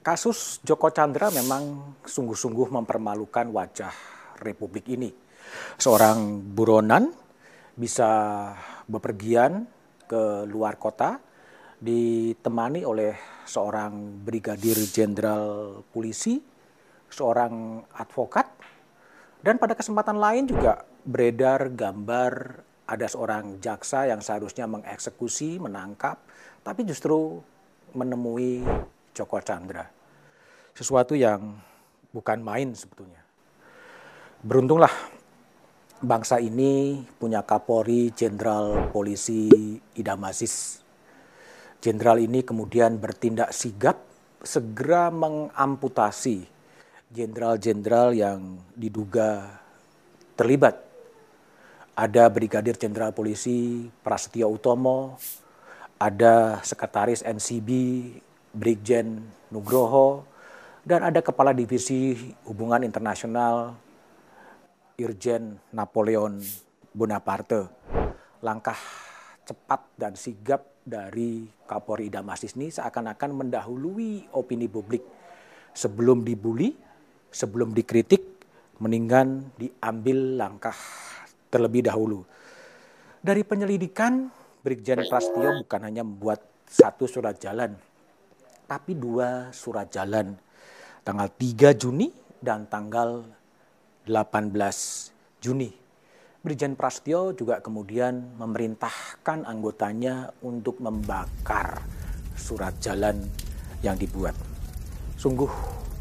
Kasus Joko Chandra memang sungguh-sungguh mempermalukan wajah Republik ini. Seorang buronan bisa bepergian ke luar kota ditemani oleh seorang brigadir jenderal polisi, seorang advokat, dan pada kesempatan lain juga beredar gambar ada seorang jaksa yang seharusnya mengeksekusi, menangkap, tapi justru menemui Joko Chandra. Sesuatu yang bukan main sebetulnya. Beruntunglah bangsa ini punya Kapolri Jenderal Polisi Idam Aziz. Jenderal ini kemudian bertindak sigap segera mengamputasi jenderal-jenderal yang diduga terlibat. Ada Brigadir Jenderal Polisi Prasetyo Utomo, ada Sekretaris NCB Brigjen Nugroho, dan ada Kepala Divisi Hubungan Internasional Irjen Napoleon Bonaparte. Langkah cepat dan sigap dari Kapolri Idam Aziz ini seakan-akan mendahului opini publik. Sebelum dibully, sebelum dikritik, mendingan diambil langkah terlebih dahulu. Dari penyelidikan, Brigjen Prasetyo bukan hanya membuat satu surat jalan, tapi dua surat jalan tanggal 3 Juni dan tanggal 18 Juni. Brigjen Prasetyo juga kemudian memerintahkan anggotanya untuk membakar surat jalan yang dibuat. Sungguh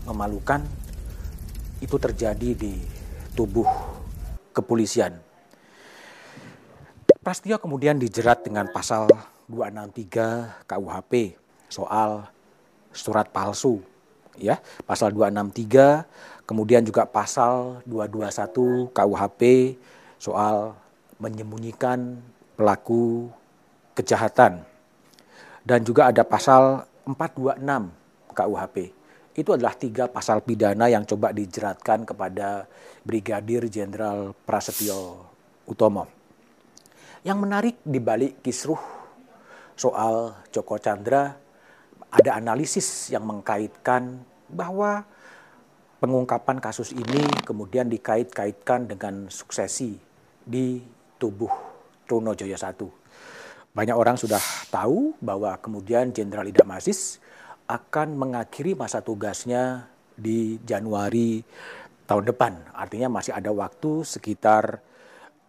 memalukan itu terjadi di tubuh kepolisian. Prasetyo kemudian dijerat dengan pasal 263 KUHP soal surat palsu ya. Pasal 263 kemudian juga pasal 221 KUHP soal menyembunyikan pelaku kejahatan. Dan juga ada pasal 426 KUHP itu adalah tiga pasal pidana yang coba dijeratkan kepada Brigadir Jenderal Prasetyo Utomo. Yang menarik di balik kisruh soal Joko Chandra ada analisis yang mengkaitkan bahwa pengungkapan kasus ini kemudian dikait-kaitkan dengan suksesi di tubuh Trunojoyo I. Banyak orang sudah tahu bahwa kemudian Jenderal Idam Aziz akan mengakhiri masa tugasnya di Januari tahun depan. Artinya masih ada waktu sekitar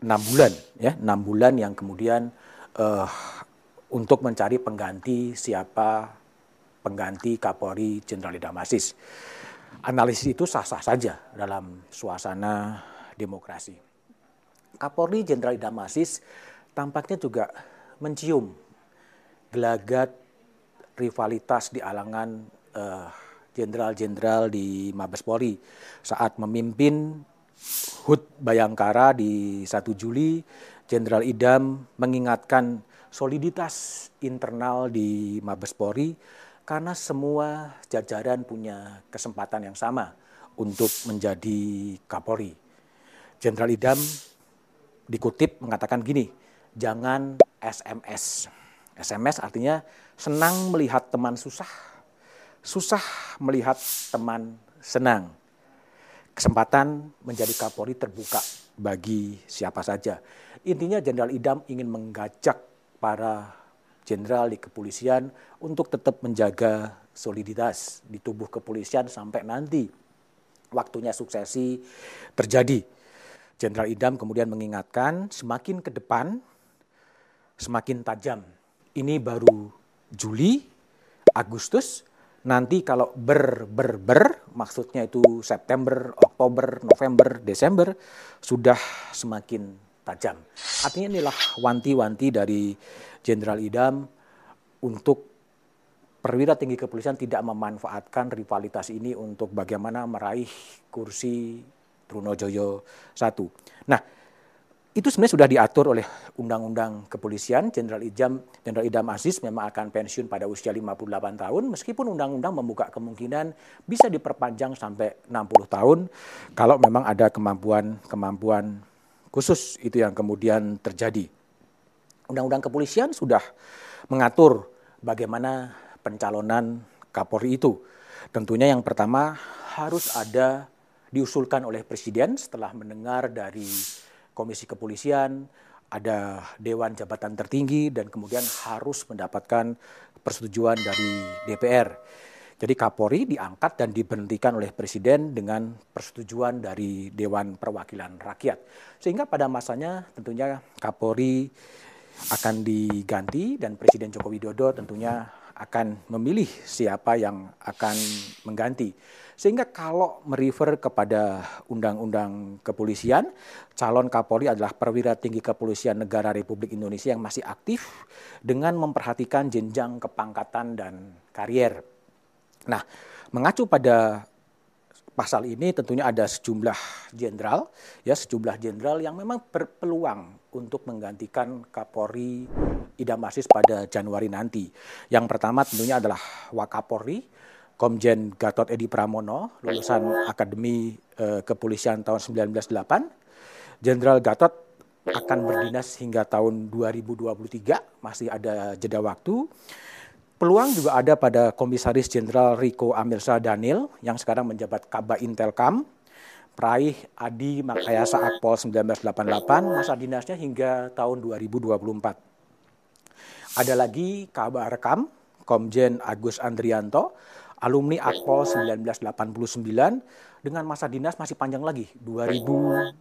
enam bulan, ya enam bulan yang kemudian uh, untuk mencari pengganti siapa pengganti Kapolri Jenderal Idam Aziz. Analisis itu sah-sah saja dalam suasana demokrasi. Kapolri Jenderal Idam Aziz tampaknya juga mencium gelagat rivalitas di alangan uh, jenderal-jenderal di Mabes Polri saat memimpin HUT Bayangkara di 1 Juli, Jenderal Idam mengingatkan soliditas internal di Mabes Polri karena semua jajaran punya kesempatan yang sama untuk menjadi Kapolri. Jenderal Idam dikutip mengatakan gini, jangan SMS. SMS artinya senang melihat teman susah, susah melihat teman senang. Kesempatan menjadi Kapolri terbuka bagi siapa saja. Intinya Jenderal Idam ingin menggajak para jenderal di kepolisian untuk tetap menjaga soliditas di tubuh kepolisian sampai nanti waktunya suksesi terjadi. Jenderal Idam kemudian mengingatkan semakin ke depan semakin tajam. Ini baru Juli, Agustus, nanti kalau ber ber ber maksudnya itu September, Oktober, November, Desember sudah semakin tajam. Artinya inilah wanti-wanti dari Jenderal Idam untuk perwira tinggi kepolisian tidak memanfaatkan rivalitas ini untuk bagaimana meraih kursi Trunojoyo I. Nah, itu sebenarnya sudah diatur oleh Undang-Undang Kepolisian. Jenderal Idam, Jenderal Idam Aziz memang akan pensiun pada usia 58 tahun, meskipun Undang-Undang membuka kemungkinan bisa diperpanjang sampai 60 tahun kalau memang ada kemampuan-kemampuan khusus itu yang kemudian terjadi. Undang-undang kepolisian sudah mengatur bagaimana pencalonan Kapolri itu. Tentunya yang pertama harus ada diusulkan oleh Presiden setelah mendengar dari Komisi Kepolisian, ada Dewan Jabatan Tertinggi, dan kemudian harus mendapatkan persetujuan dari DPR. Jadi Kapolri diangkat dan diberhentikan oleh Presiden dengan persetujuan dari Dewan Perwakilan Rakyat. Sehingga pada masanya tentunya Kapolri akan diganti dan Presiden Joko Widodo tentunya akan memilih siapa yang akan mengganti. Sehingga kalau merefer kepada Undang-Undang Kepolisian, calon Kapolri adalah perwira tinggi kepolisian negara Republik Indonesia yang masih aktif dengan memperhatikan jenjang kepangkatan dan karier. Nah, mengacu pada pasal ini tentunya ada sejumlah jenderal ya sejumlah jenderal yang memang berpeluang untuk menggantikan Kapolri Idam Aziz pada Januari nanti. Yang pertama tentunya adalah Wakapolri Komjen Gatot Edi Pramono lulusan Akademi eh, Kepolisian tahun 1908. Jenderal Gatot akan berdinas hingga tahun 2023, masih ada jeda waktu. Peluang juga ada pada Komisaris Jenderal Riko Amirsa Daniel yang sekarang menjabat Kaba Intelkam, peraih Adi Makayasa Akpol 1988, masa dinasnya hingga tahun 2024. Ada lagi Kaba Rekam, Komjen Agus Andrianto, alumni Akpol 1989 dengan masa dinas masih panjang lagi 2025.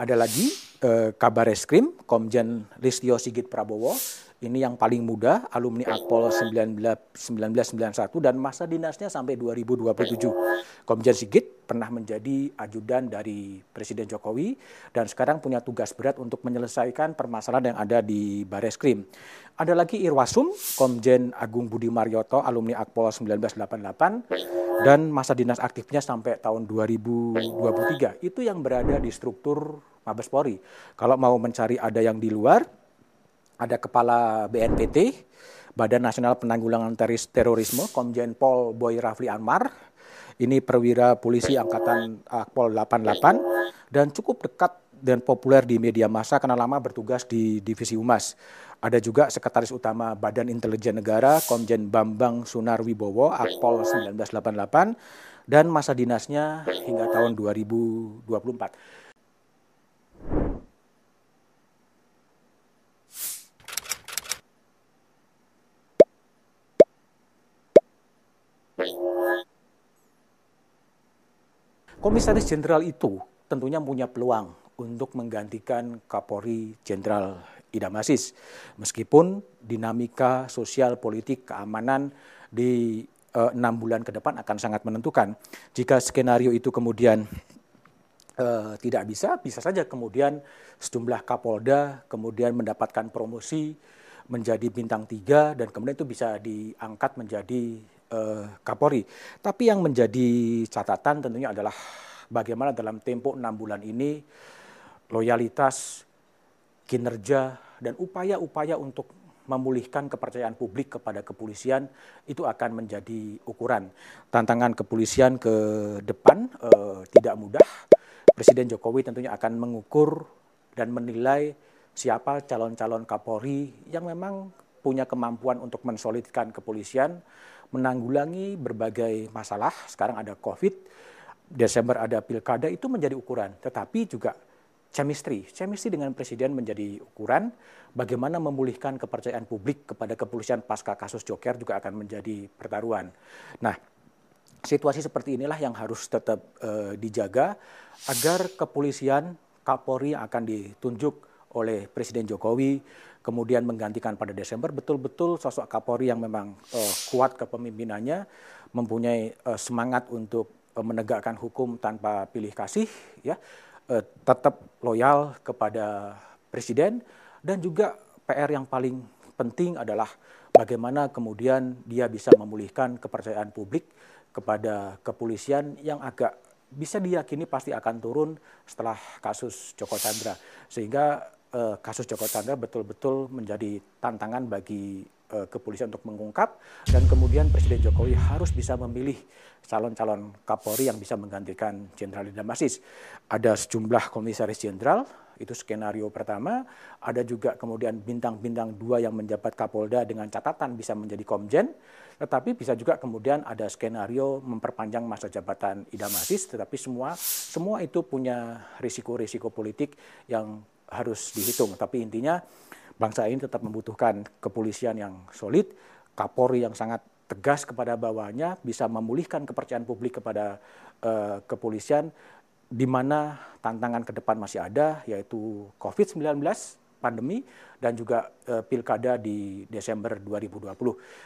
Ada lagi eh, kabar eskrim Komjen Listio Sigit Prabowo ini yang paling muda, alumni Akpol 1991 dan masa dinasnya sampai 2027. Komjen Sigit pernah menjadi ajudan dari Presiden Jokowi dan sekarang punya tugas berat untuk menyelesaikan permasalahan yang ada di Bareskrim. Ada lagi Irwasum, Komjen Agung Budi Marioto, alumni Akpol 1988 dan masa dinas aktifnya sampai tahun 2023. Itu yang berada di struktur Mabes Polri. Kalau mau mencari ada yang di luar, ada Kepala BNPT, Badan Nasional Penanggulangan Terorisme, Komjen Pol Boy Rafli Anmar, ini perwira polisi angkatan Akpol 88 dan cukup dekat dan populer di media massa karena lama bertugas di Divisi Humas. Ada juga Sekretaris Utama Badan Intelijen Negara, Komjen Bambang Sunar Wibowo, Akpol 1988, dan masa dinasnya hingga tahun 2024. Komisaris Jenderal itu tentunya punya peluang untuk menggantikan Kapolri Jenderal Idam Aziz. Meskipun dinamika sosial, politik, keamanan di eh, enam bulan ke depan akan sangat menentukan. Jika skenario itu kemudian uh, tidak bisa, bisa saja kemudian sejumlah Kapolda kemudian mendapatkan promosi menjadi bintang tiga dan kemudian itu bisa diangkat menjadi uh, Kapolri. Tapi yang menjadi catatan tentunya adalah bagaimana dalam tempo enam bulan ini loyalitas, kinerja, dan upaya-upaya untuk memulihkan kepercayaan publik kepada kepolisian itu akan menjadi ukuran. Tantangan kepolisian ke depan eh, tidak mudah. Presiden Jokowi tentunya akan mengukur dan menilai siapa calon-calon Kapolri yang memang punya kemampuan untuk mensolidkan kepolisian, menanggulangi berbagai masalah. Sekarang ada COVID, Desember ada pilkada, itu menjadi ukuran. Tetapi juga chemistry. Chemistry dengan presiden menjadi ukuran. Bagaimana memulihkan kepercayaan publik kepada kepolisian pasca kasus Joker juga akan menjadi pertaruhan. Nah, situasi seperti inilah yang harus tetap uh, dijaga agar kepolisian Kapolri akan ditunjuk oleh Presiden Jokowi kemudian menggantikan pada Desember. Betul-betul sosok Kapolri yang memang uh, kuat kepemimpinannya, mempunyai uh, semangat untuk uh, menegakkan hukum tanpa pilih kasih, ya, uh, tetap loyal kepada Presiden. Dan juga PR yang paling penting adalah bagaimana kemudian dia bisa memulihkan kepercayaan publik kepada kepolisian yang agak bisa diyakini pasti akan turun setelah kasus Joko Chandra. Sehingga uh, kasus Joko Chandra betul-betul menjadi tantangan bagi uh, kepolisian untuk mengungkap dan kemudian Presiden Jokowi harus bisa memilih calon-calon Kapolri yang bisa menggantikan Jenderal Idam Aziz. Ada sejumlah komisaris jenderal, itu skenario pertama. Ada juga kemudian bintang-bintang dua yang menjabat Kapolda dengan catatan bisa menjadi Komjen. Tetapi bisa juga kemudian ada skenario memperpanjang masa jabatan Idam Aziz, tetapi semua semua itu punya risiko-risiko politik yang harus dihitung. Tapi intinya bangsa ini tetap membutuhkan kepolisian yang solid, Kapolri yang sangat tegas kepada bawahnya, bisa memulihkan kepercayaan publik kepada uh, kepolisian, di mana tantangan ke depan masih ada, yaitu COVID-19, pandemi dan juga uh, pilkada di Desember 2020.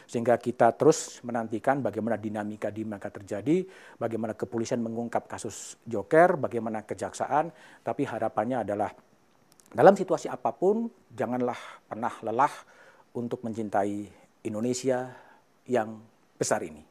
Sehingga kita terus menantikan bagaimana dinamika di maka terjadi, bagaimana kepolisian mengungkap kasus Joker, bagaimana kejaksaan, tapi harapannya adalah dalam situasi apa pun janganlah pernah lelah untuk mencintai Indonesia yang besar ini.